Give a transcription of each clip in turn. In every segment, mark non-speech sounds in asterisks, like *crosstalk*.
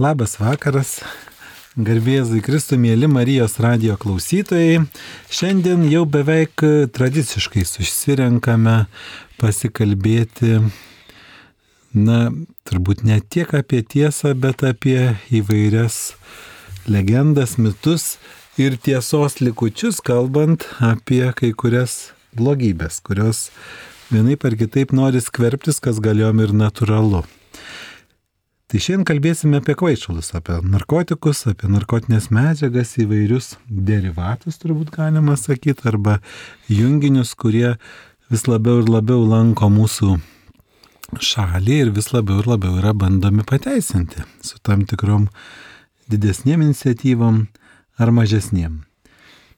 Labas vakaras, garbėzai Kristų, mėly Marijos radio klausytojai. Šiandien jau beveik tradiciškai susirenkame pasikalbėti, na, turbūt ne tiek apie tiesą, bet apie įvairias legendas, mitus ir tiesos likučius, kalbant apie kai kurias blogybės, kurios vienaip ar kitaip nori skverbtis, kas galiom ir natūralu. Tai šiandien kalbėsime apie kvaišalus, apie narkotikus, apie narkotinės medžiagas, įvairius derivatus, turbūt galima sakyti, arba junginius, kurie vis labiau ir labiau lanko mūsų šalį ir vis labiau ir labiau yra bandomi pateisinti su tam tikrom didesniem iniciatyvom ar mažesniem.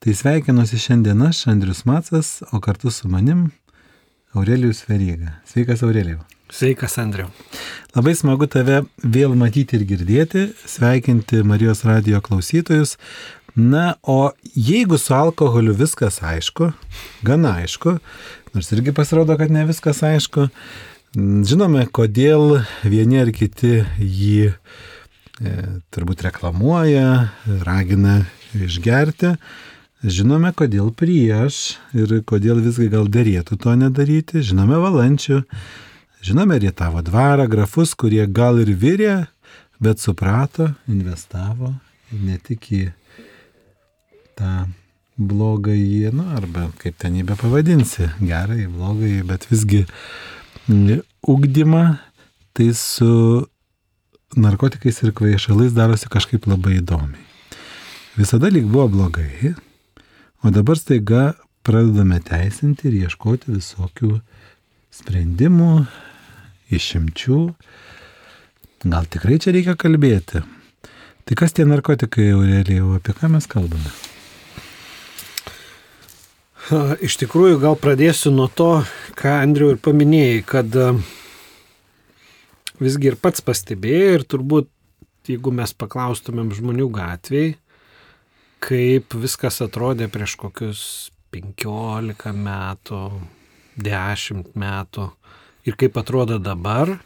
Tai sveikinuosi šiandien aš, Andrius Macas, o kartu su manim Aurelijus Veryga. Sveikas Aurelijau. Sveikas, Andriu. Labai smagu tave vėl matyti ir girdėti, sveikinti Marijos radio klausytojus. Na, o jeigu su alkoholiu viskas aišku, gana aišku, nors irgi pasirodo, kad ne viskas aišku, žinome, kodėl vieni ar kiti jį e, turbūt reklamuoja, ragina išgerti. Žinome, kodėl prieš ir kodėl visgi gal dėrėtų to nedaryti. Žinome valančių, Žinome Rietavo dvarą, grafus, kurie gal ir virė, bet suprato, investavo ne tik į tą blogąjį, nu, arba kaip ten jį be pavadinsi, gerąjį, blogąjį, bet visgi ugdymą, tai su narkotikais ir kvaišalais darosi kažkaip labai įdomiai. Visada lyg buvo blogai, o dabar staiga pradedame teisinti ir ieškoti visokių sprendimų, išimčių. Gal tikrai čia reikia kalbėti. Tai kas tie narkotikai, Aurelijau, apie ką mes kalbame? Iš tikrųjų, gal pradėsiu nuo to, ką Andriu ir paminėjai, kad visgi ir pats pastebėjai ir turbūt, jeigu mes paklaustumėm žmonių gatviai, kaip viskas atrodė prieš kokius 15 metų, 10 metų, ir kaip atrodo dabar,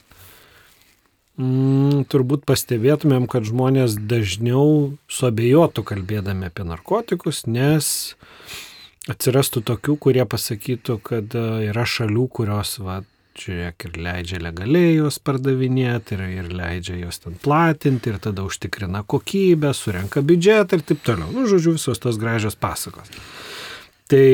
mm, turbūt pastebėtumėm, kad žmonės dažniau suabejotų kalbėdami apie narkotikus, nes atsirastų tokių, kurie pasakytų, kad e, yra šalių, kurios, va, žiūrėk, ir leidžia legaliai juos pardavinėti, ir, ir leidžia juos ten platinti, ir tada užtikrina kokybę, surenka biudžetą ir taip toliau. Nu, žodžiu, visos tos gražios pasakos. Tai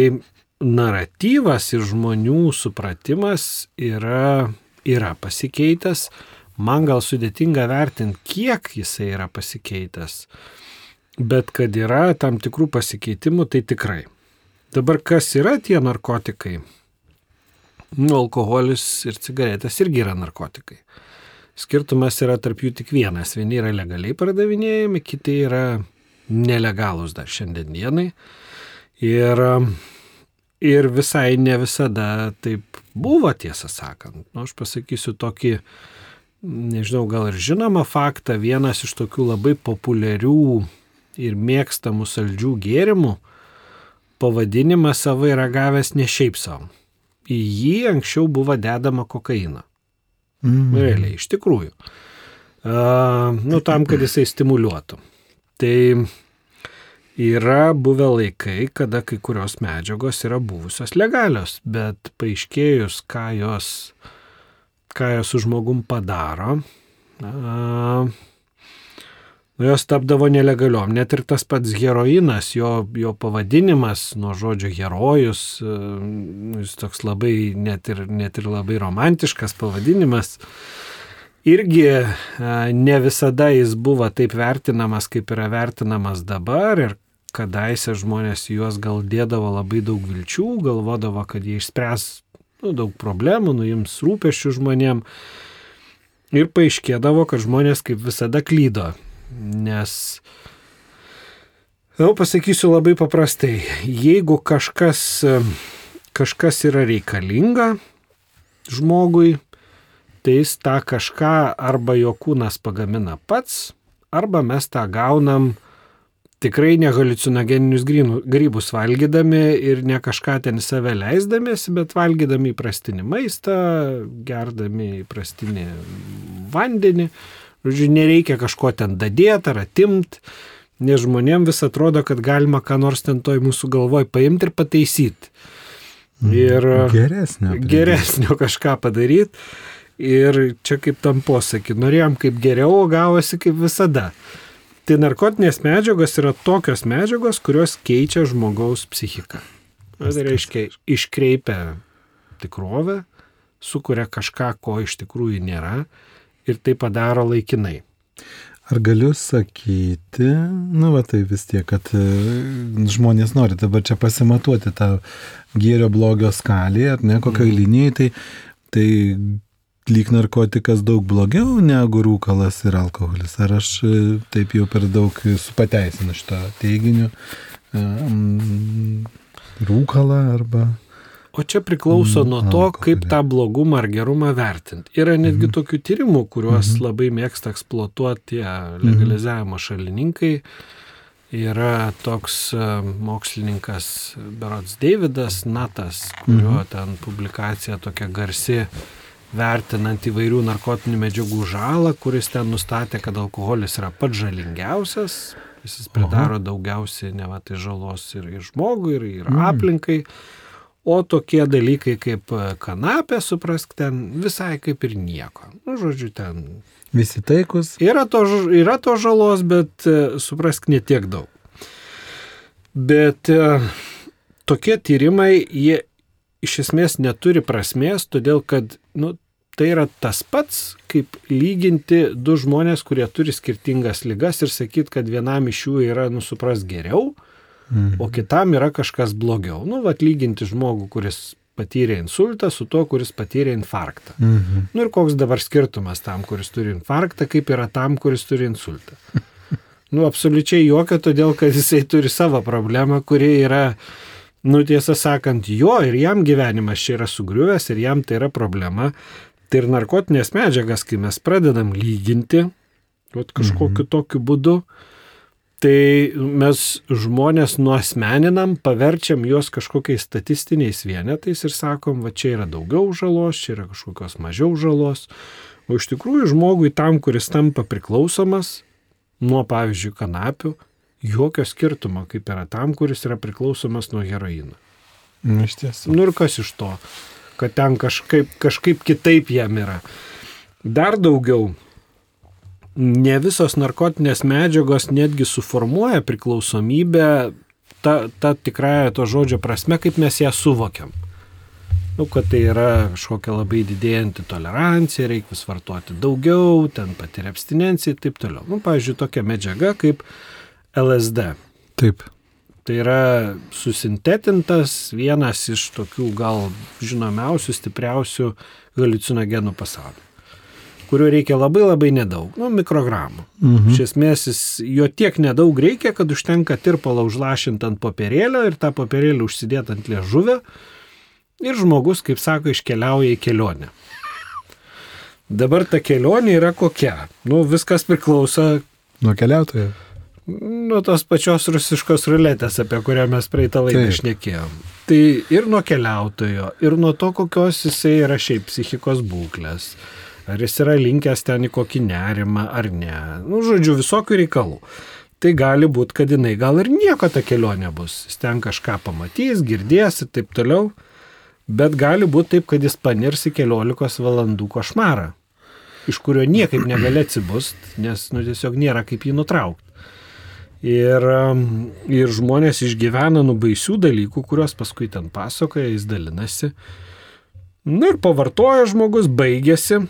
naratyvas ir žmonių supratimas yra, yra pasikeitęs. Man gal sudėtinga vertinti, kiek jisai yra pasikeitęs, bet kad yra tam tikrų pasikeitimų, tai tikrai. Dabar kas yra tie narkotikai? Nu, alkoholis ir cigaretės irgi yra narkotikai. Skirtumas yra tarp jų tik vienas. Vieni yra legaliai pardavinėjami, kiti yra nelegalūs dar šiandien dienai. Ir Ir visai ne visada taip buvo, tiesą sakant. Nu, aš pasakysiu tokį, nežinau, gal ir žinomą faktą, vienas iš tokių labai populiarių ir mėgstamų saldžių gėrimų pavadinimą savo yra gavęs ne šiaip savo. Į jį anksčiau buvo dedama kokaina. Mm. Realiai, iš tikrųjų. Uh, nu, tam, kad jisai stimuliuotų. Tai Yra buvę laikai, kada kai kurios medžiagos yra buvusios legalios, bet paaiškėjus, ką jos, ką jos su žmogum padaro, a, nu, jos tapdavo nelegaliom. Net ir tas pats heroinas, jo, jo pavadinimas nuo žodžio herojus, jis toks labai, net ir, net ir labai romantiškas pavadinimas irgi ne visada jis buvo taip vertinamas, kaip yra vertinamas dabar ir kadaise žmonės juos gal dėdavo labai daug vilčių, galvodavo, kad jie išspręs nu, daug problemų, nuims rūpešių žmonėm. Ir paaiškėdavo, kad žmonės kaip visada klydo. Nes, jau pasakysiu labai paprastai, jeigu kažkas, kažkas yra reikalinga žmogui, tai jis tą kažką arba jo kūnas pagamina pats, arba mes tą gaunam tikrai ne haliucinogeninius grybus valgydami ir ne kažką ten save leisdamėsi, bet valgydami įprastinį maistą, gerdami įprastinį vandenį. Žodžiu, nereikia kažko ten dadėti ar atimti, nes žmonėm vis atrodo, kad galima ką nors ten toj mūsų galvoj paimti ir pataisyti. Ir Geresnio. geresnio kažką padaryti. Ir čia kaip tam posakį, norėjom kaip geriau, gavosi kaip visada. Tai narkotinės medžiagos yra tokios medžiagos, kurios keičia žmogaus psichiką. Tai reiškia, iškreipia tikrovę, sukuria kažką, ko iš tikrųjų nėra ir tai padaro laikinai. Ar galiu sakyti, nu va tai vis tiek, kad e, žmonės nori dabar čia pasimatuoti tą gėrio blogio skalį, ar ne, kokioj linijai, tai, tai lyg narkotikas daug blogiau negu rūkalas ir alkoholis. Ar aš e, taip jau per daug supateisinu šitą teiginiu? E, mm, Rūkalą arba... O čia priklauso Mm, nuo to, kaip alkoholį. tą blogumą ar gerumą vertinti. Yra netgi tokių tyrimų, kuriuos labai mėgsta eksploatuoti legalizavimo šalininkai. Yra toks e, mokslininkas Berots Davidas Natas, kurio ten publikacija tokia garsi vertinant įvairių narkotinių medžiagų žalą, kuris ten nustatė, kad alkoholis yra pats žalingiausias, jis pridaro daugiausiai ne va tai žalos ir, ir žmogui, ir, ir aplinkai. O tokie dalykai kaip e, kanapė, suprask, ten visai kaip ir nieko. Nu, žodžiu, ten Visi taikus. yra to, yra to žalos, bet e, suprask, netiek daug. Bet e, tokie tyrimai, jie iš esmės neturi prasmės, todėl kad nu, tai yra tas pats, kaip lyginti du žmonės, kurie turi skirtingas lygas ir sakyti, kad vienam iš jų yra, nusupras geriau, Mm. o kitam yra kažkas blogiau. Nu, vat lyginti žmogų, kuris patyrė insultą su tuo, kuris patyrė infarktą. Mhm. Nu ir koks dabar skirtumas tam, kuris turi infarktą, kaip yra tam, kuris turi insultą. *laughs* Nu, absoliučiai jokio, todėl kad jisai turi savo problemą, kuri yra, nu tiesą sakant, jo ir jam gyvenimas čia yra sugriuvęs ir jam tai yra problema. Tai ir narkotinės medžiagas, kai mes pradedam lyginti, vat, kažkokiu tokiu būdu, tai mes žmonės nuosmeninam, paverčiam juos kažkokiais statistiniais vienetais ir sakom, va čia yra daugiau žalos, čia yra kažkokios mažiau žalos. O iš tikrųjų žmogui tam, kuris tampa priklausomas nuo, pavyzdžiui, kanapių, jokio skirtumo, kaip yra tam, kuris yra priklausomas nuo heroino. Nu, Iš tiesų. Nu ir kas iš to, kad ten kažkaip, kažkaip kitaip jam yra. Dar daugiau, ne visos narkotinės medžiagos netgi suformuoja priklausomybę ta, ta tikrąją to žodžio prasme, kaip mes ją suvokiam. Nu, kad tai yra kažkokia labai didėjanti tolerancija, reikia vis vartoti daugiau, ten patiria abstinenciją ir taip toliau. Nu, pavyzdžiui, tokia medžiaga kaip LSD. Taip. Tai yra susintetintas vienas iš tokių gal žinomiausių, stipriausių halucinogenų pasaulio, kurio reikia labai labai nedaug, nu, mikrogramų. Mhm. Iš esmės jis, jo tiek nedaug reikia, kad užtenka tirpalą užlašinti ant popierėlio ir tą popierėlį užsidėti ant liežuvio ir žmogus, kaip sako, iškeliauja į kelionę. Dabar ta kelionė yra kokia? Nu, viskas priklauso Nuo keliautojo. Nuo tos pačios rusiškos ruletės, apie kurią mes praeitą laidą išnekėjom. Tai ir nuo keliautojo, ir nuo to, kokios jisai yra šiaip psichikos būklės. Ar jis yra linkęs ten į kokį nerimą ar ne. Nu, žodžiu, visokių reikalų. Tai gali būti, kad jinai gal ir nieko ta kelionė bus. Jis ten kažką pamatys, girdės ir taip toliau. Bet gali būti taip, kad jis panirs į keliolikos valandų košmarą, iš kurio niekaip negali atsibust, nes nu, tiesiog nėra kaip jį nutraukti. Ir, ir žmonės išgyvena nu baisių dalykų, kuriuos paskui ten pasakoja, jis dalinasi. Na ir pavartoja žmogus, baigėsi.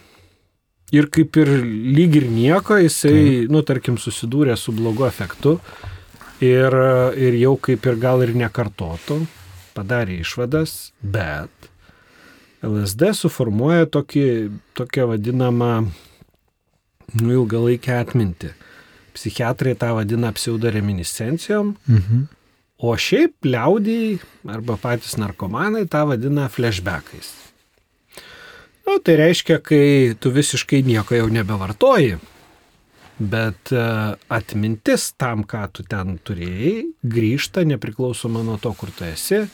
Ir kaip ir lyg ir nieko, jisai, nu, tarkim, susidūrė su blogu efektu. Ir, ir jau kaip ir gal ir nekartotų, padarė išvadas, bet LSD suformuoja tokį, tokią vadinamą nu, ilgalaikę atmintį. Psichiatrai tą vadina pseudoreminiscencijom, Mhm. o šiaip liaudiai arba patys narkomanai tą vadina flashbackais. Nu, tai reiškia, kai tu visiškai nieko jau nebevartoji, bet e, atmintis tam, ką tu ten turėjai, grįžta nepriklausomai nuo to, kur tu esi,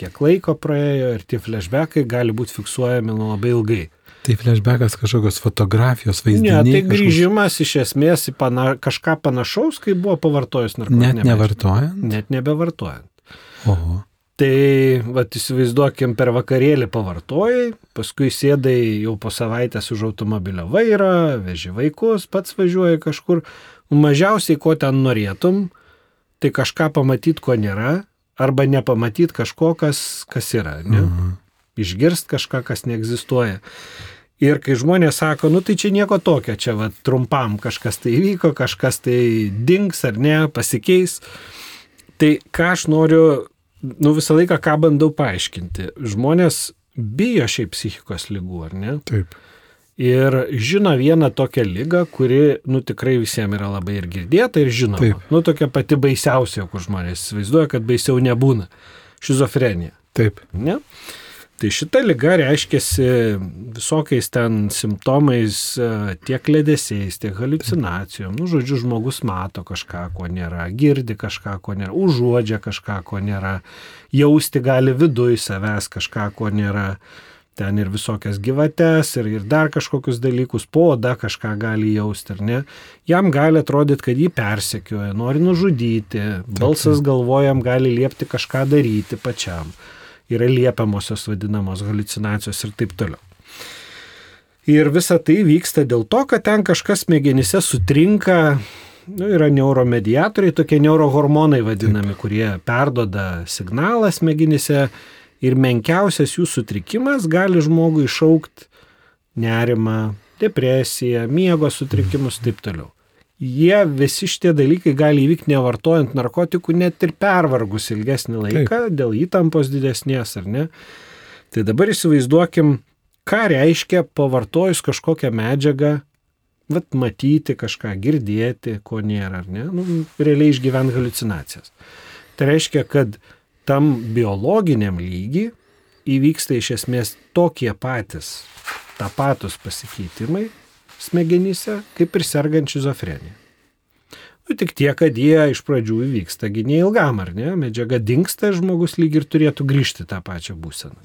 kiek laiko praėjo ir tie flashbackai gali būti fiksuojami nu labai ilgai. Tai flashbackas kažkokios fotografijos Ne, vaizdiniai. tai kažkoks- grįžimas iš esmės į pana, kažką panašaus, kai buvo pavartojus narkotinę Net nevartojant. Net nebevartojant. Oho. Tai, vad, įsivaizduokim, per vakarėlį pavartojai, paskui sėdai jau po savaitės už automobilio vairą, veži vaikus, pats važiuoji kažkur. Mažiausiai, ko ten norėtum, tai kažką pamatyti, ko nėra, arba nepamatyti kažko, kas, kas yra. Ne? Mhm. Išgirst kažką, kas neegzistuoja. Ir kai žmonės sako, nu tai čia nieko tokio, čia va, trumpam kažkas tai įvyko, kažkas tai dings ar ne, pasikeis. Tai ką aš noriu, nu visą laiką ką bandau paaiškinti. Žmonės bijo šiaip psichikos lygų, ar ne? Taip. Ir žino vieną tokią lygą, kuri, nu tikrai visiems yra labai ir girdėta, ir žinoma. Taip. Nu tokia pati baisiausia, kur žmonės įsivaizduoja, kad baisiau nebūna. Šizofrenija. Taip. Ne? Tai šita lyga reiškiasi visokiais ten simptomais, e, tiek lėdėsiais, tiek halucinacijom. Nu, žodžiu, žmogus mato kažką, ko nėra, girdi kažką, ko nėra, užuodžia kažką, ko nėra, jausti gali viduj savęs kažką, ko nėra. Ten ir visokias gyvates, ir, ir dar kažkokius dalykus, poda kažką gali jausti, ar ne. Jam gali atrodyti, kad jį persekioja, nori nužudyti, balsas galvojam gali liepti kažką daryti pačiam yra liepiamosios vadinamos halucinacijos ir taip toliau. Ir visa tai vyksta dėl to, kad ten kažkas smegenyse sutrinka, nu, yra neuromediatoriai, tokie neurohormonai vadinami, taip. kurie perdoda signalą smegenyse ir menkiausias jų sutrikimas gali žmogui išaukti nerimą, depresiją, miego sutrikimus ir taip toliau. Jie visi šitie dalykai gali įvykti nevartojant narkotikų, net ir pervargus ilgesnį laiką Taip. dėl įtampos didesnės ar ne. Tai dabar įsivaizduokim, ką reiškia pavartojus kažkokią medžiagą, vat matyti kažką, girdėti, ko nėra, ar ne, nu, realiai išgyventi halucinacijas. Tai reiškia, kad tam biologiniam lygiai įvyksta iš esmės tokie patys, tapatus pasikeitimai smegenyse, kaip ir sergant šizofrenija. Nu, tik tiek, kad jie iš pradžių įvyksta gi neilgam, ar ne? Medžiaga dinksta žmogus lyg ir turėtų grįžti tą pačią būseną.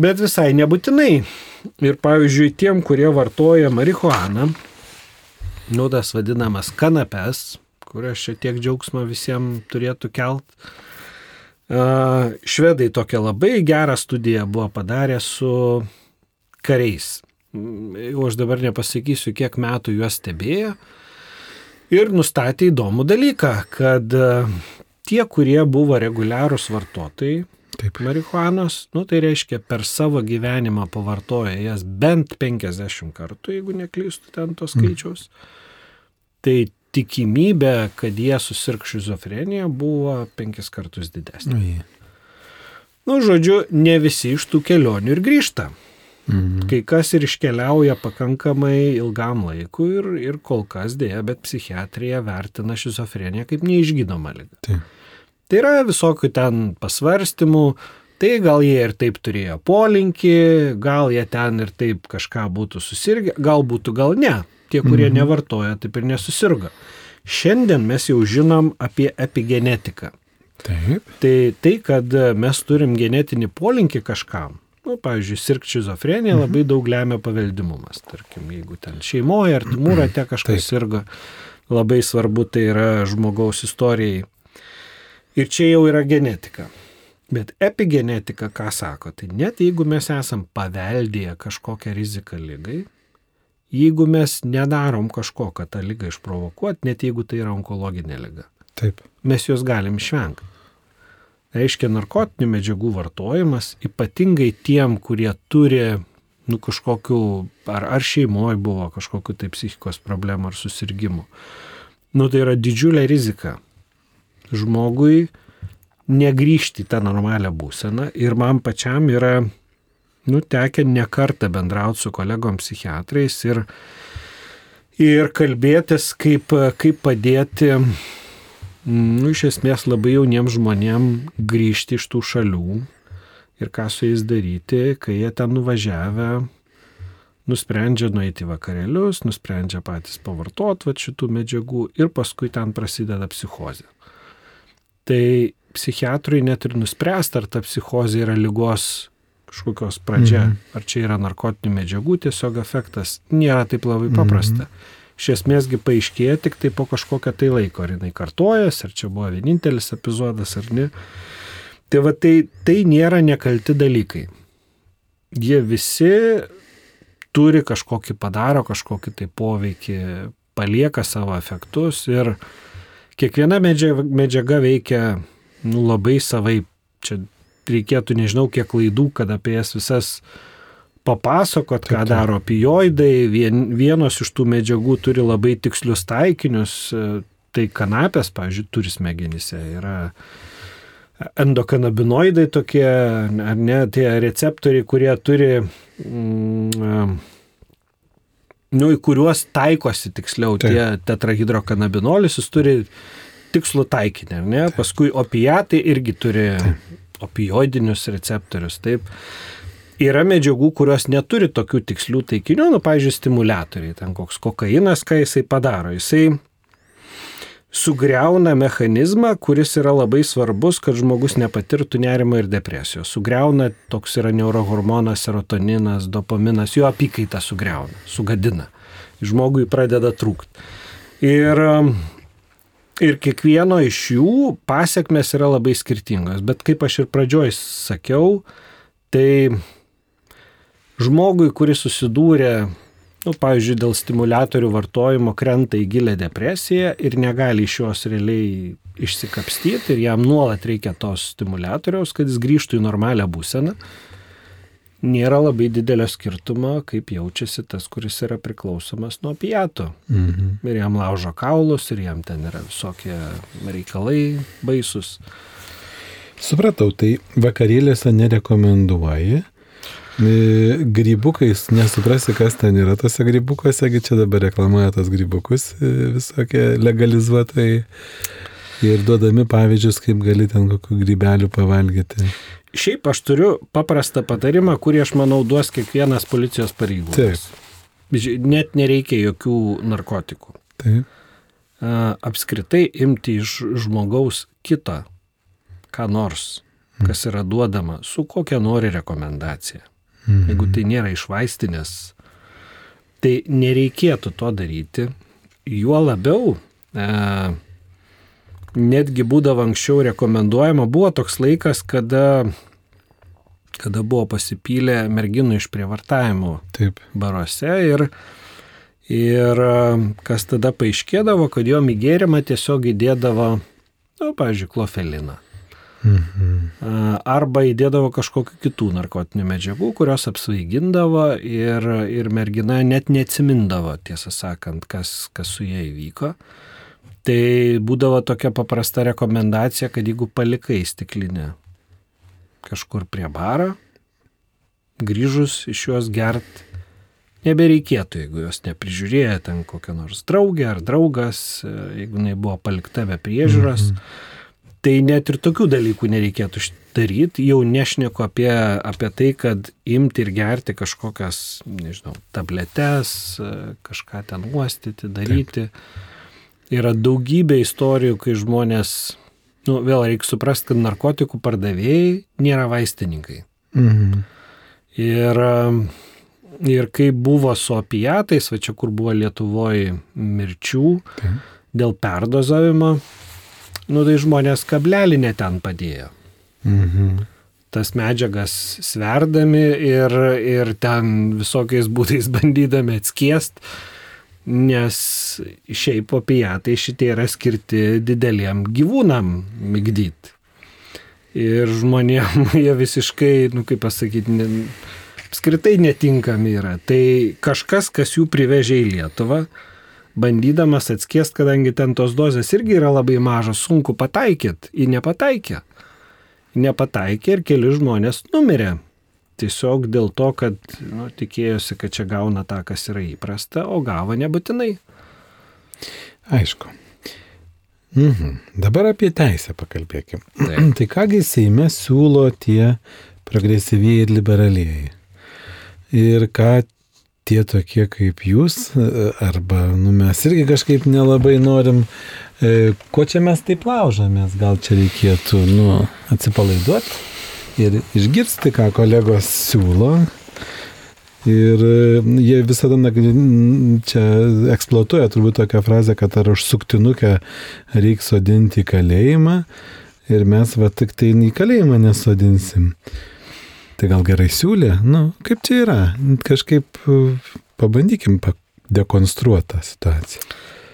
Bet visai nebūtinai. Ir pavyzdžiui, tiem, kurie vartoja marihuaną, nu, tas vadinamas kanapes, kurios šiek tiek džiaugsmo visiems turėtų kelt. Švedai tokią labai gerą studiją buvo padarę su kariais. Jau aš dabar nepasakysiu, kiek metų juos stebėjo. Ir nustatė įdomų dalyką, kad tie, kurie buvo reguliarūs vartotojai, Taip. marihuanos, nu, tai reiškia per savo gyvenimą pavartoja jas bent 50 kartų, jeigu neklystu ten tos skaičiaus. Mm. Tai tikimybė, kad jie susirg šizofreniją buvo penkis kartus didesnė. Jie. Nu, žodžiu, ne visi iš tų kelionių ir grįžta. Mhm. Kai kas ir iškeliauja pakankamai ilgam laikui ir, ir kol kas dėja, bet psichiatrija vertina šizofreniją kaip neišgydomą ligą. Taip. Tai yra visokių ten pasvarstymų, tai gal jie ir taip turėjo polinkį, gal jie ten ir taip kažką būtų susirgę, gal būtų, gal ne. Tie, kurie mhm. nevartoja, taip ir nesusirga. Šiandien mes jau žinom apie epigenetiką. Taip. Tai tai, kad mes turim genetinį polinkį kažkam. Nu, pavyzdžiui, sirgti šizofreniją mhm. labai daug lemia paveldimumas. Tarkim, jeigu ten šeimoje ar timų rate kažkas sirga, labai svarbu tai yra žmogaus istorijai. Ir čia jau yra genetika. Bet epigenetika ką sako? Tai net jeigu mes esam paveldėję kažkokią riziką lygai, jeigu mes nedarom kažko, kad tą lygą išprovokuot, net jeigu tai yra onkologinė lyga, Taip. mes jos galim išvengti. Reiškia, narkotinių medžiagų vartojimas, ypatingai tiem, kurie turi nu, kažkokiu, ar, ar šeimoje buvo kažkokiu tai psichikos problemų ar susirgymų, nu, tai yra didžiulė rizika žmogui negrįžti į tą normalią būseną ir man pačiam yra nu, tekę nekartą bendrauti su kolegom psichiatrais ir, ir kalbėtis, kaip, kaip padėti, nu, iš esmės labai jauniems žmonėm grįžti iš tų šalių ir ką su jais daryti, kai jie ten nuvažiavę nusprendžia nueiti vakarėlius, nusprendžia patys pavartoti va, šitų medžiagų ir paskui ten prasideda psichozė. Tai psichiatrui net ir nuspręsti, ar ta psichozė yra lygos kažkokios pradžia. Mhm. Ar čia yra narkotinių medžiagų tiesiog efektas, nėra taip labai paprasta. Mhm. Iš esmėsgi paaiškėja tik tai po kažkokio tai laiko, ar jinai kartojas, ar čia buvo vienintelis epizodas, ar ne. Tai va tai, tai nėra nekalti dalykai. Jie visi turi kažkokį padaro, kažkokį tai poveikį, palieka savo efektus ir kiekviena medžiaga, medžiaga veikia nu, labai savai. Čia reikėtų nežinau kiek klaidų, kad apie jas visas papasakot, ką taip, taip. daro opioidai. Vien, vienos iš tų medžiagų turi labai tikslius taikinius. Tai kanapės, pavyzdžiui, turi smegenyse. Yra endokanabinoidai tokie, ar ne, tie receptoriai, kurie turi, mm, nu, į kuriuos taikosi tiksliau Taip. tie tetrahidrokanabinolis, jis turi tikslų taikinį, ar ne? Taip. Paskui opiatai irgi turi Taip. opioidinius receptorius. Taip. Yra medžiagų, kurios neturi tokių tikslių taikinių, nu, pavyzdžiui, stimulatoriai, ten koks kokainas, ką jisai padaro. Jisai sugriauna mechanizmą, kuris yra labai svarbus, kad žmogus nepatirtų nerimo ir depresijos. Sugriauna, toks yra neurohormonas, serotoninas, dopaminas, jo apykaitą sugriauna, sugadina. Žmogui pradeda trūkti. Ir, ir kiekvieno iš jų pasiekmes yra labai skirtingos. Bet kaip aš ir pradžioj sakiau, tai žmogui, kuris susidūrė nu, pavyzdžiui, dėl stimulatorių vartojimo krenta į gilę depresiją ir negali iš jos realiai išsikapstyti ir jam nuolat reikia tos stimulatoriaus, kad jis grįžtų į normalią būseną, nėra labai didelio skirtumo, kaip jaučiasi tas, kuris yra priklausomas nuo pijato. Mhm. Ir jam laužo kaulus, ir jam ten yra visokie reikalai baisus. Supratau, tai vakarėlėse nerekomenduoji. E, grybukais, nesuprasi, kas ten yra tose grybukuose, čia dabar reklamuoja tos grybukus e, visokie legalizuotojai ir duodami pavyzdžius, kaip gali ten kokių grybelių pavalgyti. Šiaip aš turiu paprastą patarimą, kurį aš manau duos kiekvienas policijos pareigūnas. Net nereikia jokių narkotikų. Taip. Apskritai imti iš žmogaus kitą, ką nors, kas yra duodama, su kokia nori rekomendacija. Mhm. Jeigu tai nėra iš vaistinės, tai nereikėtų to daryti. Juo labiau, e, netgi būdavo anksčiau rekomenduojama, buvo toks laikas, kada, kada buvo pasipylę merginų iš prievartavimo Taip. baruose ir, ir kas tada paaiškėdavo, kad jo mygėrimą tiesiog įdėdavo, na, nu, pavyzdžiui, klofeliną. Mhm. Arba įdėdavo kažkokiu kitų narkotinių medžiagų, kurios apsvaigindavo ir, ir mergina net neatsimindavo, tiesą sakant, kas, kas su jie įvyko. Tai būdavo tokia paprasta rekomendacija, kad jeigu palikai stiklinę kažkur prie baro, grįžus iš juos gert, nebereikėtų, jeigu jos neprižiūrėjo ten kokią nors draugę ar draugas, jeigu jinai buvo palikta be priežiūros. Mhm Tai net ir tokių dalykų nereikėtų daryti. Jau nešneku apie, apie tai, kad imti ir gerti kažkokias, nežinau, tabletes, kažką ten uostyti, daryti. Taip. Yra daugybė istorijų, kai žmonės, nu, vėl reikia suprasti, kad narkotikų pardavėjai nėra vaistininkai. Mhm. Ir, ir kai buvo su opiatais, va čia kur buvo Lietuvoje mirčių Taip. dėl perdozavimo, nu tai žmonės kablelį neten padėjo. Mhm. Tas medžiagas sverdami ir, ir ten visokiais būdais *laughs* bandydami atskiest, nes šiaip opijatai šitie yra skirti dideliem gyvūnam mygdyti. Ir žmonėm *laughs* jie visiškai, nu kaip pasakyti, ne, apskritai netinkami yra. Tai kažkas, kas jų privežė į Lietuvą, bandydamas atskiest, kadangi ten tos dozės irgi yra labai mažos, sunku pataikyti, į nepataikė. Nepataikė ir keli žmonės numirė. Tiesiog dėl to, kad nu, tikėjosi, kad čia gauna tą, kas yra įprasta, o gavo nebūtinai. Aišku. Mhm. Dabar apie teisę pakalbėkim. Taip. *clears throat* tai kągi Seime siūlo tie progresyviai ir liberalieji. Ir ką tie tokie kaip jūs, arba nu, mes irgi kažkaip nelabai norim, e, ko čia mes taip laužomės, gal čia reikėtų nu, atsipalaiduoti? ir išgirsti, ką kolegos siūlo. Ir e, jie visada čia eksploatuoja turbūt tokią frazę, kad ar už suktinukę reikia sodinti į kalėjimą ir mes va tik tai į kalėjimą nesodinsim. Tai gal gerai siūlė? Nu, kaip čia yra? Kažkaip e, pabandykim pa- dekonstruoti tą situaciją.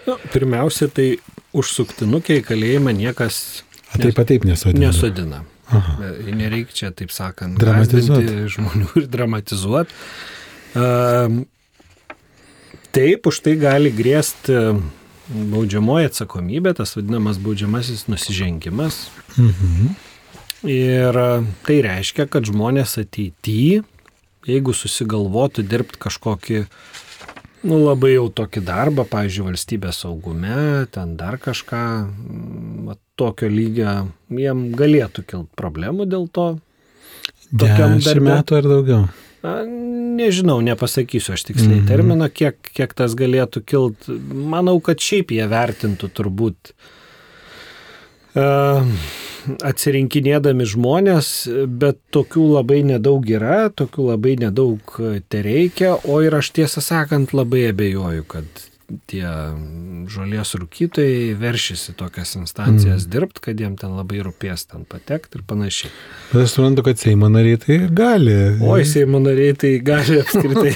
Nu, pirmiausia, tai užsuktinukė į kalėjimą niekas A, Taip taip nesodina. nesodina. Aha. Nereikia čia, taip sakant, Dramatizuot. gąsdinti žmonių ir dramatizuoti. Taip, už tai gali grėsti baudžiamoji atsakomybė, tas vadinamas baudžiamasis nusižengimas. Mhm. Ir e, tai reiškia, kad žmonės ateityje, jeigu susigalvotų dirbti kažkokį, nu labai jau tokį darbą, pavyzdžiui, valstybės saugume, ten dar kažką, mm, va, tokio lygio, jiem galėtų kilti problemų dėl to. Tokiam darbe. metų ar daugiau. Na, nežinau, nepasakysiu aš tiksliai Mhm. terminą, kiek, kiek tas galėtų kilt. Manau, kad šiaip jie vertintų turbūt uh, atsirinkinėdami žmonės, bet tokių labai nedaug yra, tokių labai nedaug te reikia, o ir aš tiesą sakant labai abejoju, kad tie žolės rūkytojai veršysi tokias instancijas mm. dirbti, kad jiem ten labai rūpės ten patekti ir panašiai. Bet aš suprantu, kad Seimo nariai tai gali. Oi, Seimo nariai tai gali apskritai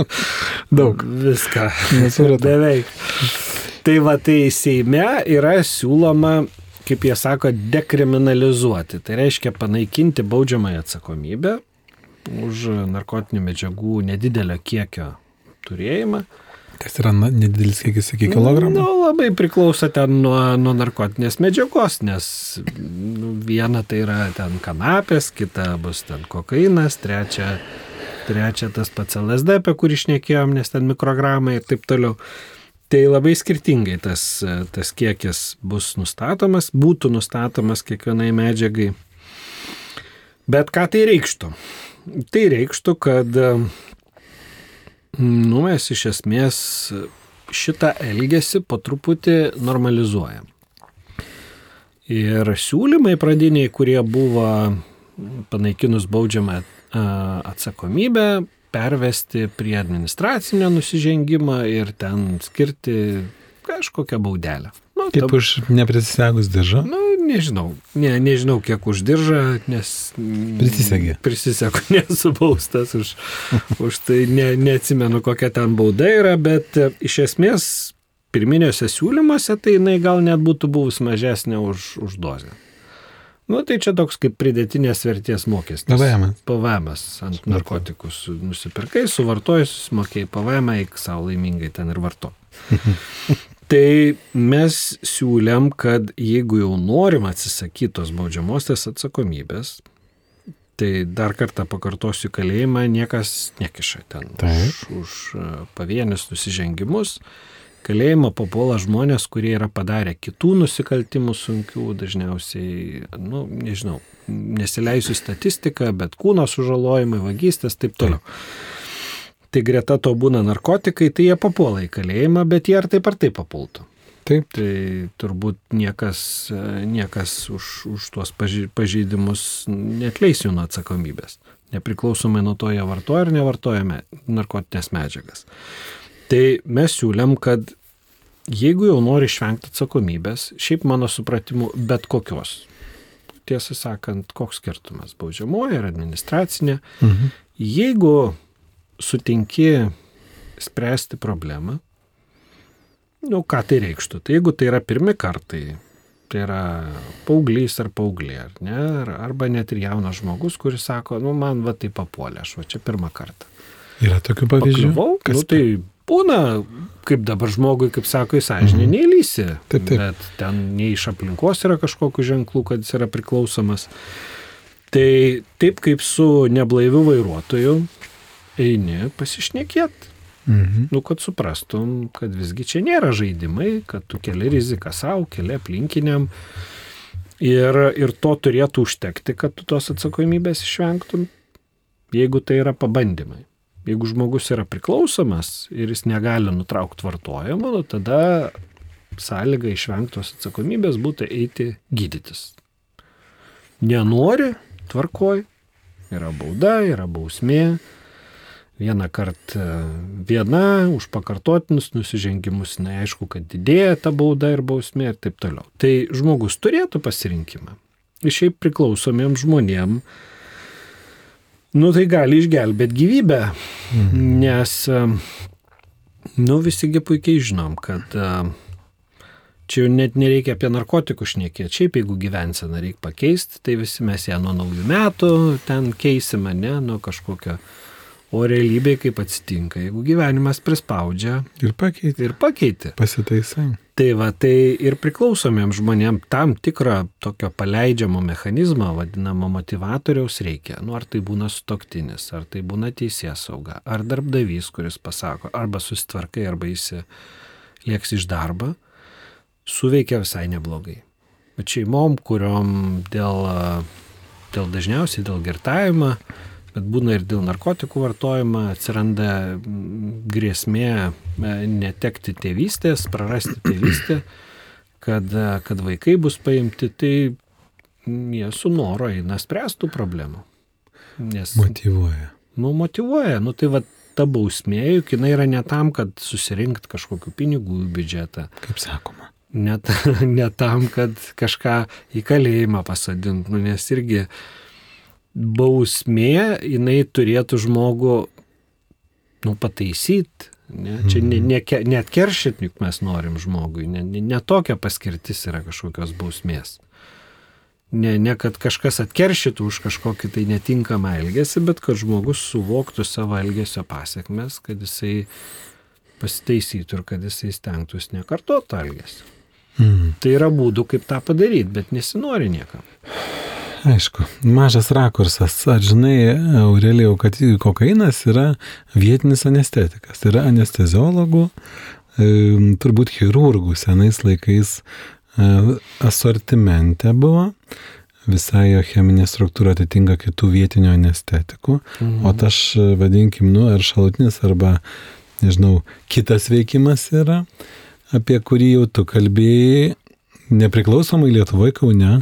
*laughs* Daug. viską. Nesupratau. Beveik. Tai va, tai Seime yra siūloma, kaip jie sako, dekriminalizuoti. Tai reiškia panaikinti baudžiamąją atsakomybę už narkotinių medžiagų nedidelio kiekio turėjimą. Kas yra na, nedidelis kiekis iki kilogramų? Nu, labai priklauso ten nuo, nuo narkotinės medžiagos, nes nu, viena tai yra ten kanapės, kita bus ten kokainas, trečia, trečia tas pats LSD, apie kurį išnekėjom, nes ten mikrogramai ir taip toliau. Tai labai skirtingai tas, tas kiekis bus nustatomas, būtų nustatomas kiekvienai medžiagai. Bet ką tai reikštų? Tai reikštų, kad Nu, mes iš esmės šitą elgesį po truputį normalizuojam. Ir siūlymai pradiniai, kurie buvo panaikinus baudžiamą atsakomybę, pervesti prie administracinio nusižengimą ir ten skirti kažkokią baudelę. Nu, Kaip ta- už neprisisegus diržą? Nu, nežinau. Ne, nežinau, kiek uždirža, nes... mm, Prisisegė. Prisisegu, *laughs* nesu baustas už, už tai, ne, neatsimenu, kokia ten bauda yra, bet e, iš esmės pirminiuose siūlymuose tai jinai gal net būtų buvus mažesnė už, už dozę. Nu, tai čia toks kaip pridėtinės vertės mokestis. PVM. PVM ant narkotikus nusipirkai, suvartojai, susimokėjai PVM, eik savo laimingai ten ir varto. *laughs* Tai mes siūlėm, kad jeigu jau norim atsisakyti tos baudžiamosios atsakomybės, tai dar kartą pakartosiu kalėjimą, niekas nekiša ten Taip. už, už pavienius nusižengimus. Kalėjimą papuola žmonės, kurie yra padarę kitų nusikaltimų sunkių, dažniausiai, nu, nežinau, nesileisiu statistiką, bet kūno sužalojimai, vagystės, taip toliau. Tai greta to būna narkotikai, tai jie papuola į kalėjimą, bet jie ar taip ar taip papultų. Taip. Tai turbūt niekas, niekas už, už tuos pažeidimus netleis jų nuo atsakomybės. Nepriklausomai nuo to, jie vartoja ar nevartoja narkotinės medžiagas. Tai mes siūlėm, kad jeigu jau nori išvengti atsakomybės, šiaip mano supratimu, bet kokios, tiesą sakant, koks skirtumas, baudžiamoji ar administracinė, Mhm. jeigu sutinki spręsti problemą, nu ką tai reikštų? Tai jeigu tai yra pirmi kartai, tai yra paauglys ar paauglė, ar ne, ar- arba net ir jaunas žmogus, kuris sako, nu man va tai papuolė, aš va čia pirmą kartą. Yra tokių pavyzdžių. Pakliuvau, nu, tai būna, kaip dabar žmogui, kaip sako, į sąžinę Mhm. neįlysi. Taip, taip. Bet ten nei iš aplinkos yra kažkokių ženklų, kad jis yra priklausomas. Tai taip kaip su neblaiviu vairuotoju eini pasišnekėti. Mhm. Nu, kad suprastum, kad visgi čia nėra žaidimai, kad tu keli riziką savo, keli aplinkiniam. Ir, ir to turėtų užtekti, kad tu tos atsakomybės išvengtum, jeigu tai yra pabandymai. Jeigu žmogus yra priklausomas ir jis negali nutraukti vartojimo, nu, tada sąlyga išvengtos atsakomybės būtų eiti gydytis. Nenori, tvarkoj, yra bauda, yra bausmė. Vieną kartą viena už pakartotinus nusižengimus, neaišku, kad didėja ta bauda ir bausmė ir taip toliau. Tai žmogus turėtų pasirinkimą. Ir šiaip priklausomiem žmonėm, nu tai gali išgelbėti gyvybę, mhm. nes, nu visigi puikiai žinom, kad Čia jau net nereikia apie narkotikų šnekėti. Šiaip jeigu gyvenseną reikia pakeisti, tai visi mes ją nuo naujų metų ten keisime, ne, nuo kažkokio. O realybėje kaip atsitinka, jeigu gyvenimas prispaudžia. Ir pakeitė. Ir pakeitė. Pasitaisai. Tai va, tai ir priklausomiems žmonėms tam tikrą tokio paleidžiamo mechanizmo, vadinamo motivatoriaus reikia. Nu, ar tai būna stoktinis, ar tai būna teisės sauga, ar darbdavys, kuris pasako, arba susitvarkai, arba įsilieks iš darbo suveikia visai neblogai. Bet šeimom, kuriuom dėl, dėl dažniausiai dėl girtavimo, bet būna ir dėl narkotikų vartojimo, atsiranda grėsmė e, netekti tėvystės, prarasti *clears throat* tėvystę, kad, kad vaikai bus paimti, tai jie su noro eina spręstų problemų. Nes, motivuoja. Nu, motivuoja. Nu, tai va, ta bausmė, juk jinai yra ne tam, kad susirinkti kažkokiu pinigų į biudžetą. Kaip sakoma ne, *laughs* ne tam, kad kažką į kalėjimą pasadint, nu, nes irgi bausmė, jinai turėtų žmogų nu, pataisyti. Ne? Čia ne, ne, net keršit, juk mes norim žmogui. Ne, ne, ne paskirtis yra kažkokios bausmės. Ne, ne kad kažkas atkeršytų už kažkokį tai netinkamą elgesį, bet kad žmogus suvoktų savo elgesio pasiekmes, kad jisai pasitaisytų ir kad jisai stengtųsi nekartoti elgesio. Mm. Tai yra būdų, kaip tą padaryti, bet nesinori niekam. Aišku, mažas rakursas. Ar žinai, Aurelijau, kad kokainas yra vietinis anestetikas. Yra anesteziologų, e, turbūt chirurgų senais laikais e, asortimente buvo. Visai jo cheminė struktūra atitinka kitų vietinių anestetikų. Mhm. O tas, vadinkim, nu, ar šalutinis, arba, nežinau, kitas veikimas yra apie kurį jau tu kalbėjai, nepriklausomai Lietuvoje Kaune,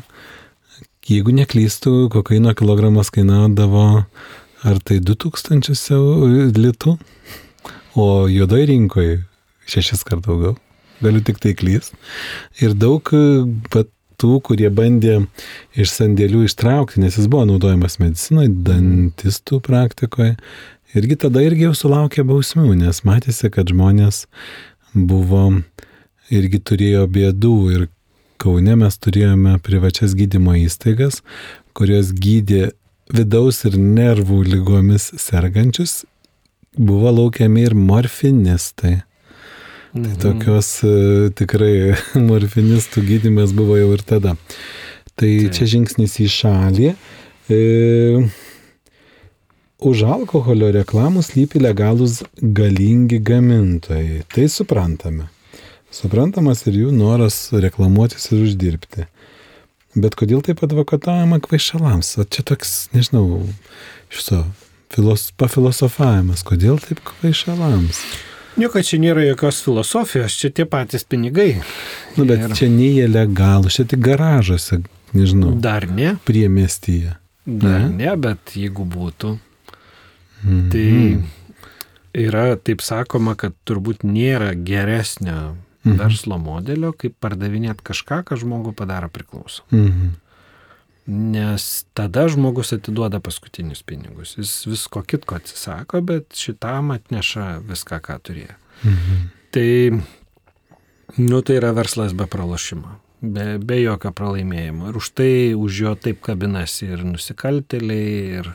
jeigu neklystų, kokaino kilogramas kainavo ar tai 2000 litų, o juodai rinkoje šešis kart daugiau. Galiu tik tai klys. Ir daug pat tų, kurie bandė iš sandėlių ištraukti, nes jis buvo naudojamas medicinoje, dantistų praktikoje. Irgi tada irgi jau sulaukė bausmių, nes matėsi, kad žmonės buvo irgi turėjo bėdų ir Kaune mes turėjome privačias gydymo įstaigas, kurios gydė vidaus ir nervų lygomis sergančius, buvo laukiami ir morfinistai. Tai mhm. Tai tokios e, tikrai *laughs* morfinistų gydimas buvo jau ir tada. Tai Taip. čia žingsnis į šalį. E, Už alkoholio reklamų slypi legalūs galingi gamintojai. Tai suprantame. Suprantamas ir jų noras reklamuotis ir uždirbti. Bet kodėl taip advokatavimą kvaišalams? O čia toks, nežinau, šito filos, pafilosofavimas. Kodėl taip kvaišalams? Nieko čia nėra jokios filosofijos, čia tie patys pinigai. Nu, bet ir... čia nei jie legalų, čia tik garažuose, nežinau. Dar ne. Priemestyje. Dar ne, ne bet jeigu būtų, Mm. Tai yra taip sakoma, kad turbūt nėra geresnio mm. verslo modelio, kaip pardavinėti kažką, ką žmogų padaro priklauso. Mm. Nes tada žmogus atiduoda paskutinius pinigus. Jis visko kitko atsisako, bet šitam atneša viską, ką turėjo. Mhm. Tai, nu, tai yra verslas be pralašimo, be, be jokio pralaimėjimo. Ir už tai už jo taip kabinasi ir nusikaltėliai, ir,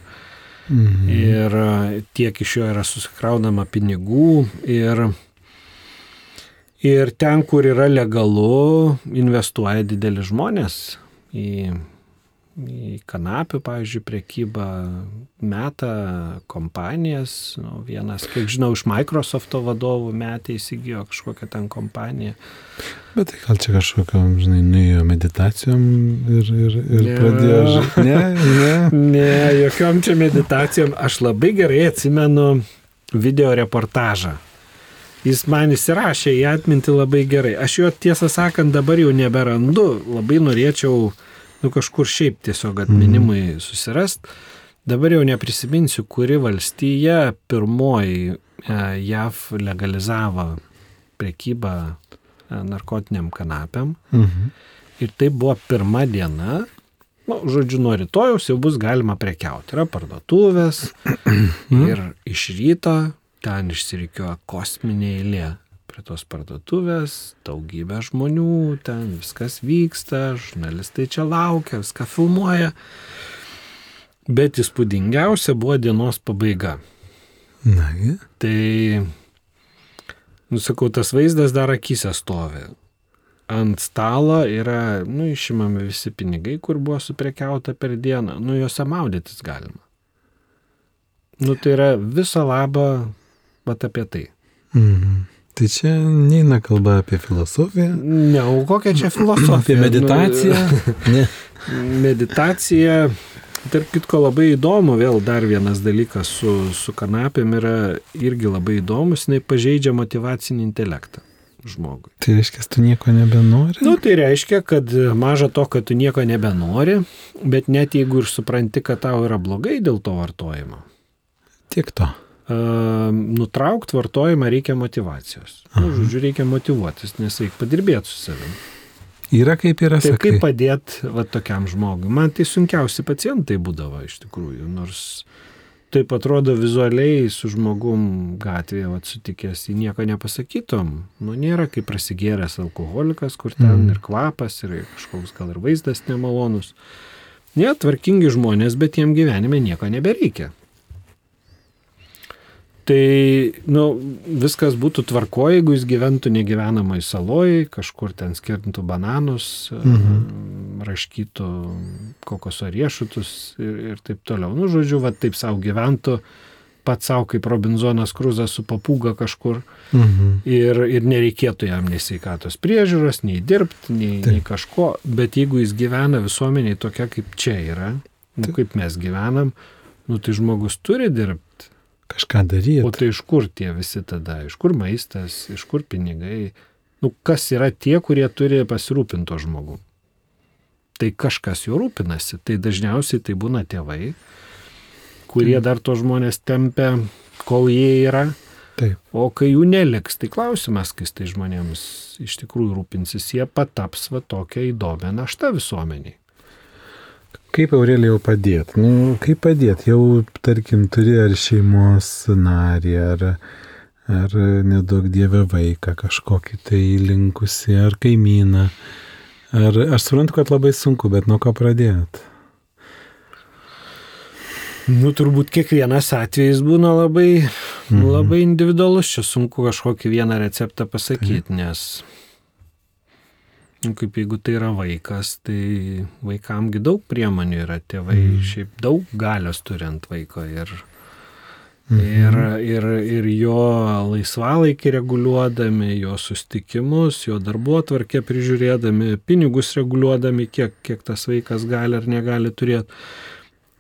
Mhm. Ir e, tiek iš jo yra susikraunama pinigų ir, ir ten, kur yra legalu, investuoja dideli žmonės į į kanapių, pavyzdžiui, priekybą metą kompanijas. Nu, vienas, kiek žinau, iš Microsofto vadovų metė įsigijo kažkokią ten kompaniją. Bet tai gal čia kažkokiam, žinai, nuėjo meditacijom ir, ir, ir ne. pradėjo. Ne, ne. *laughs* ne, jokiom čia meditacijom. Aš labai gerai atsimenu video reportažą. Jis man įsirašė į atmintį labai gerai. Aš jo tiesą sakant dabar jau neberandu. Labai norėčiau nu kažkur šiaip tiesiog atminimui mm. susirast. Dabar jau neprisiminsiu, kuri valstija pirmoji e, JAV legalizavo prekybą e, narkotiniam kanapėm. Mhm. Ir tai buvo pirma diena, nu, žodžiu, nuo rytojaus jau bus galima prekiauti. Yra parduotuvės mhm. ir iš ryto ten išsirikioja kosminė eilė prie tos parduotuvės, daugybė žmonių, ten viskas vyksta, žurnalistai čia laukia, viską filmuoja. Bet įspūdingiausia buvo dienos pabaiga. Nagi. Tai, nusakau, tas vaizdas dar akise stovi. Ant stalo yra, nu, išimami visi pinigai, kur buvo suprekiauta per dieną. Nu, juose maudytis galima. Nu, tai yra viso labo, bet apie tai. Mhm. Tai čia neina kalba apie filosofiją. Ne, o kokia čia filosofija? Apie *laughs* meditaciją. Nu. *laughs* Meditacija, tarp kitko labai įdomu, vėl dar vienas dalykas su, su kanapėm yra irgi labai įdomus, jinai pažeidžia motivacinį intelektą žmogui. Tai reiškia, tu nieko nebenori? Nu, tai reiškia, kad maža to, kad tu nieko nebenori, bet net jeigu ir supranti, kad tau yra blogai dėl to vartojimo. Tiek to nutraukti vartojimą reikia motivacijos. Nu, žodžiu, reikia motivuotis, nes reikia padirbėti su savimi. Yra kaip yra sakai. Tai kaip padėti va, tokiam žmogui? Man tai sunkiausi pacientai būdavo iš tikrųjų, nors taip atrodo vizualiai su žmogum gatvėje va, sutikęs, į nieko nepasakytom. Nu, nėra kaip prasigėręs alkoholikas, kur ten mm. ir kvapas, ir kažkoks gal ir vaizdas nemalonus. Netvarkingi žmonės, bet jiem gyvenime nieko nebereikia. Tai, nu, viskas būtų tvarko, jeigu jis gyventų negyvenamai saloj, kažkur ten skirtintų bananus, mhm. raškytų kokoso riešutus ir, ir taip toliau. Nu, žodžiu, va taip savo gyventų, pats savo kaip Robinzonas Kruzas su papūga kažkur mhm. ir, ir nereikėtų jam nei sveikatos priežiūros, nei dirbti, nei, taip. nei kažko, bet jeigu jis gyvena visuomeniai tokia, kaip čia yra, nu, kaip mes gyvenam, nu, tai žmogus turi dirbti kažką daryti. O tai iš kur tie visi tada? Iš kur maistas, iš kur pinigai? Nu, kas yra tie, kurie turi pasirūpinto žmogų? Tai kažkas juo rūpinasi. Tai dažniausiai tai būna tėvai, kurie dar to žmonės tempia, kol jie yra. Taip. O kai jų neliks, tai klausimas, kai tai žmonėms iš tikrųjų rūpinsis, jie pataps va tokia įdomia našta visuomeniai. Kaip Aurelijau padėti? Nu, kaip padėti? Jau, tarkim, turi ar šeimos narį, ar, ar nedaug dievę vaiką kažkokį tai linkusi, ar kaimyną. Ar, aš suprantu, kad labai sunku, bet nuo ko pradėti? Nu, turbūt kiekvienas atvejis būna labai, mhm. labai individualus, čia sunku kažkokį vieną receptą pasakyti, mhm. nes kaip jeigu tai yra vaikas, tai vaikamgi daug priemonių yra, tėvai mm. šiaip daug galios turi ant vaiko ir, mm ir, ir, ir jo laisvalaikį reguliuodami, jo sustikimus, jo darbo atvarkę prižiūrėdami, pinigus reguliuodami, kiek, kiek tas vaikas gali ar negali turėti.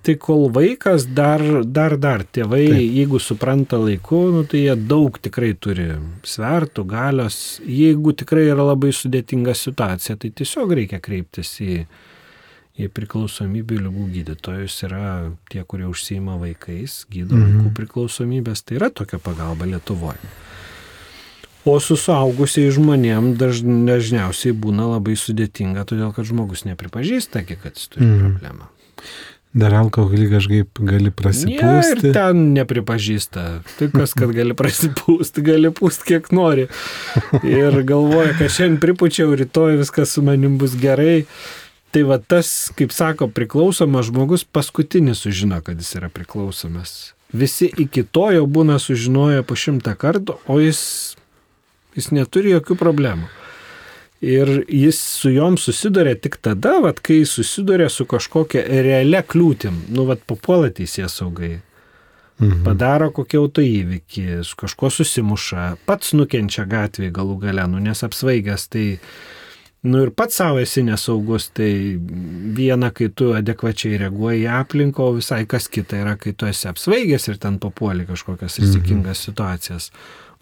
Tai kol vaikas dar, dar, dar tėvai, Taip. jeigu supranta laiku, nu, tai jie daug tikrai turi svertų, galios. Jeigu tikrai yra labai sudėtinga situacija, tai tiesiog reikia kreiptis į, į priklausomybę lygų gydytojus. Yra tie, kurie užsima vaikais, gydo mhm. vaikų priklausomybės, tai yra tokia pagalba Lietuvoje. O su suaugusiai žmonėm daž, dažniausiai būna labai sudėtinga, todėl kad žmogus nepripažįsta, kad jis turi mm. problemą. Dar alkoholį kažkaip gali prasipūsti. Ja, ir ten nepripažįsta. Tai kas, kad gali prasipūsti, gali pūsti kiek nori. Ir galvoja, kad šiandien pripučiau, rytoj viskas su manim bus gerai. Tai va tas, kaip sako, priklausomas žmogus paskutinis sužino, kad jis yra priklausomas. Visi iki to jau būna sužinoję po šimtą kartų, o jis, jis neturi jokių problemų. Ir jis su jom susiduria tik tada, vat, kai susiduria su kažkokia realia kliūtim. Nu, vat, papuola teisės saugai. Mhm. Padaro kokį autoįvykį, su kažkuo susimuša, pats nukenčia gatvėje galų gale, nu, nes apsvaigęs, tai, nu ir pats savo esi nesaugus, tai viena, kai tu adekvačiai reaguoji į aplinką, o visai kas kita yra, kai tu esi apsvaigęs ir ten papuoli kažkokias mhm. rizikingas mhm. situacijas.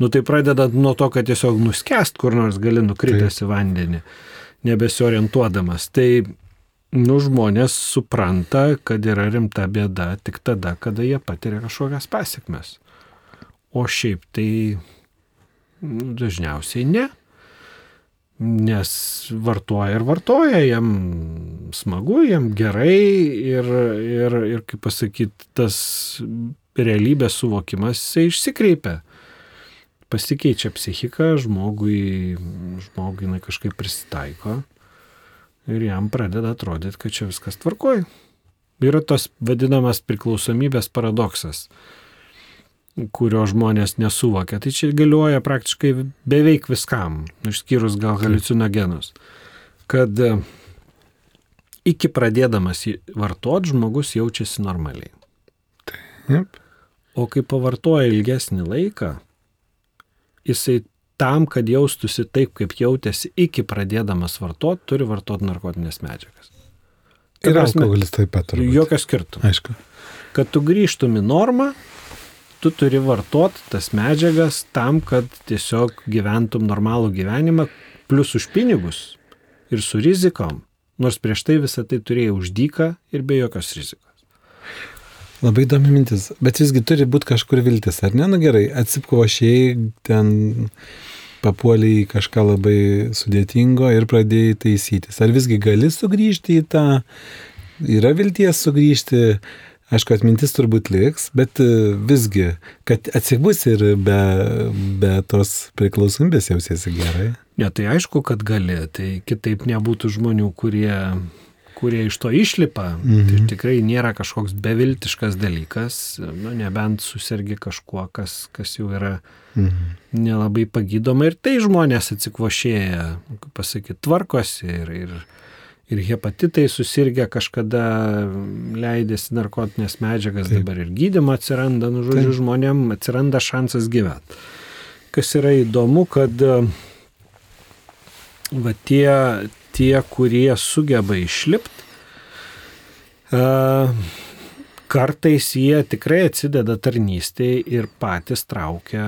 Nu tai pradedant nuo to, kad tiesiog nuskest kur nors gali nukritęs į vandenį, nebesiorientuodamas. Tai Nu, žmonės supranta, kad yra rimta bėda tik tada, kada jie patiria kažkokias pasiekmes. O šiaip tai nu, dažniausiai ne. Nes vartoja ir vartoja, jam smagu, jam gerai ir, ir, ir kaip pasakyti, tas realybės suvokimas jisai išsikreipia. Pasikeičia psichika, žmogui, žmogui jinai kažkaip prisitaiko ir jam pradeda atrodyti, kad čia viskas tvarkoja. Yra tas vadinamas priklausomybės paradoksas kurio žmonės nesuvokia. Tai čia galioja praktiškai beveik viskam, išskyrus gal halucinogenus. Kad e, iki pradėdamas vartoti žmogus jaučiasi normaliai. Taip. O kai pavartoja ilgesnį laiką, jisai tam, kad jaustųsi taip, kaip jautėsi iki pradėdamas vartoti, turi vartoti narkotinės medžiagas. Ir alkoholis taip pat. Turbūt. Jokio skirtumo. Aišku. Kad tu grįžtum į normą, tu turi vartoti tas medžiagas tam, kad tiesiog gyventum normalų gyvenimą, plus už pinigus ir su rizikom, nors prieš tai visą tai turėjai už dyką ir be jokios rizikos. Labai įdomi mintis, bet visgi turi būti kažkur viltis, ar ne? Na nu, gerai, atsipkošiai, ten papuoliai į kažką labai sudėtingo ir pradėjai taisytis. Ar visgi gali sugrįžti į tą, yra vilties sugrįžti, aišku, atmintis turbūt liks, bet e, visgi, kad atsibus ir be, be tos priklausomybės jausiesi gerai. Ne, tai aišku, kad gali, tai kitaip nebūtų žmonių, kurie kurie iš to išlipa, mhm. tai tikrai nėra kažkoks beviltiškas dalykas, nu, nebent susirgi kažkuo, kas, kas jau yra mhm. nelabai pagydoma ir tai žmonės atsikvošėja, pasakyti, tvarkosi ir, ir, ir hepatitai susirgę kažkada leidėsi narkotinės medžiagas, Taip. dabar ir gydimo atsiranda, nu, žodžiu, Taip. žmonėm atsiranda šansas gyventi. Kas yra įdomu, kad va tie, tie, kurie sugeba išlipti, kartais jie tikrai atsideda tarnystėje ir patys traukia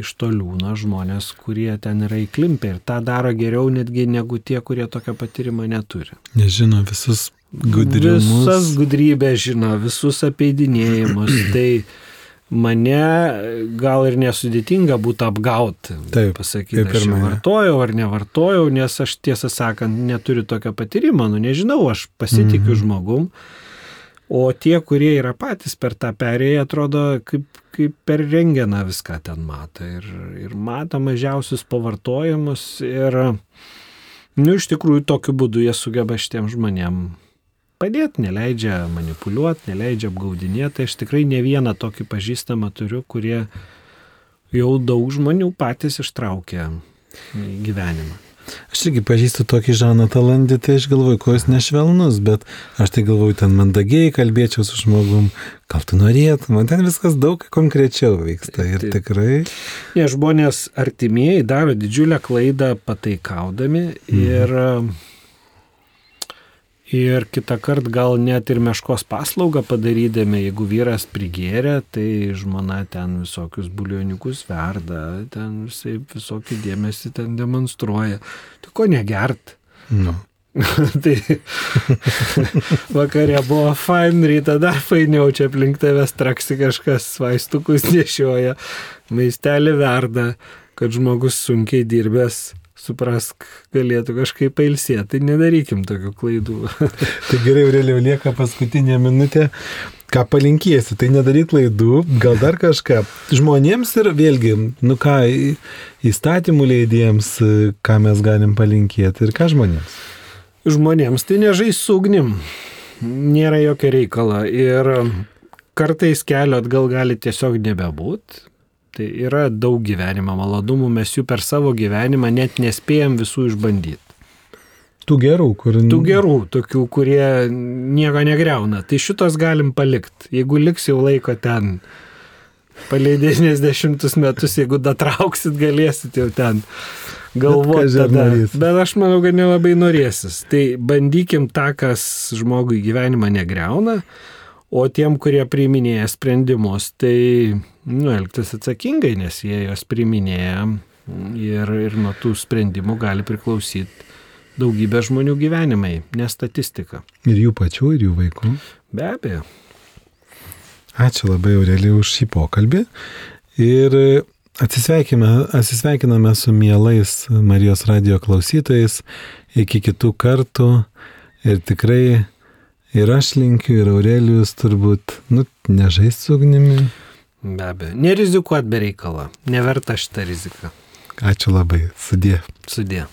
iš to liūno žmonės, kurie ten yra įklimpę ir tą daro geriau netgi negu tie, kurie tokio patyrimo neturi. Nežino visus gudrius. Visas gudrybės žino, visus apeidinėjimus. *clears throat* tai mane gal ir nesudėtinga būtų apgauti. Taip, pasakyti, aš vartojau ar nevartojau, nes aš tiesą sakant neturiu tokio patyrimo, nu nežinau, aš pasitikiu mhm. žmogum. O tie, kurie yra patys per tą perėję, atrodo, kaip, kaip per rengeną viską ten mato. Ir, ir mato mažiausius pavartojimus. Ir, nu, iš tikrųjų, tokiu būdu jie sugeba šitiem žmonėm padėti, neleidžia manipuliuoti, neleidžia apgaudinėti. Tai aš tikrai ne vieną tokį pažįstamą turiu, kurie jau daug žmonių patys ištraukė gyvenimą. Aš irgi pažįstu tokį Žaną Talandį, tai aš galvoju, ko jis nešvelnus, bet aš tai galvoju, ten mandagiai kalbėčiau su žmogum, gal tu norėtum, man ten viskas daug konkrečiau vyksta ir Taip. tikrai. Ne, žmonės artimieji daro didžiulę klaidą pataikaudami mhm. Ir kitą kartą gal net ir meškos paslaugą padarydami, jeigu vyras prigėrė, tai žmona ten visokius bulioniukus verda, ten visai visokį dėmesį ten demonstruoja. Tai ko negert? Nu. *laughs* tai vakarė buvo fain, ryta dar fainiau, čia aplink tavęs traksi kažkas, vaistukus nešioja, maistelį verda, kad žmogus sunkiai dirbęs suprask, galėtų kažkaip pailsėti. Tai nedarykim tokių klaidų. *laughs* tai gerai, realiai lieka paskutinė minutė. Ką palinkėsi, tai nedaryk klaidų, gal dar kažką. Žmonėms ir vėlgi, nu ką, įstatymų leidėjams, ką mes galim palinkėti ir ką žmonėms. Žmonėms tai nežais su ugnim. Nėra jokio reikalo. Ir kartais kelio atgal gali tiesiog nebebūti. Tai yra daug gyvenimo malonumų, mes jų per savo gyvenimą net nespėjom visų išbandyti. Tų gerų, kur... Tų gerų, tokių, kurie nieko negreuna. Tai šitos galim palikti. Jeigu liks jau laiko ten, paleidėsnės dešimtus metus, jeigu datrauksit, galėsit jau ten galvoti tada. Bet aš manau, kad nelabai norėsis. Tai bandykim tą, kas žmogui gyvenimą negreuna, o tiem, kurie priiminėja sprendimus, tai nu, elgtis atsakingai, nes jie juos priminėja ir, ir nuo tų sprendimų gali priklausyti daugybė žmonių gyvenimai, ne statistika. Ir jų pačių, ir jų vaikų. Be abejo. Ačiū labai Aurelija už šį pokalbį. Ir atsisveikiname su mielais Marijos radio klausytojais. Iki kitų kartų. Ir tikrai ir aš linkiu, ir Aurelijus turbūt, nu, nežais su ugnimi. Be abejo. Nerizikuot be reikalo. Neverta šitą riziką. Ačiū labai. Sudė. Sudė.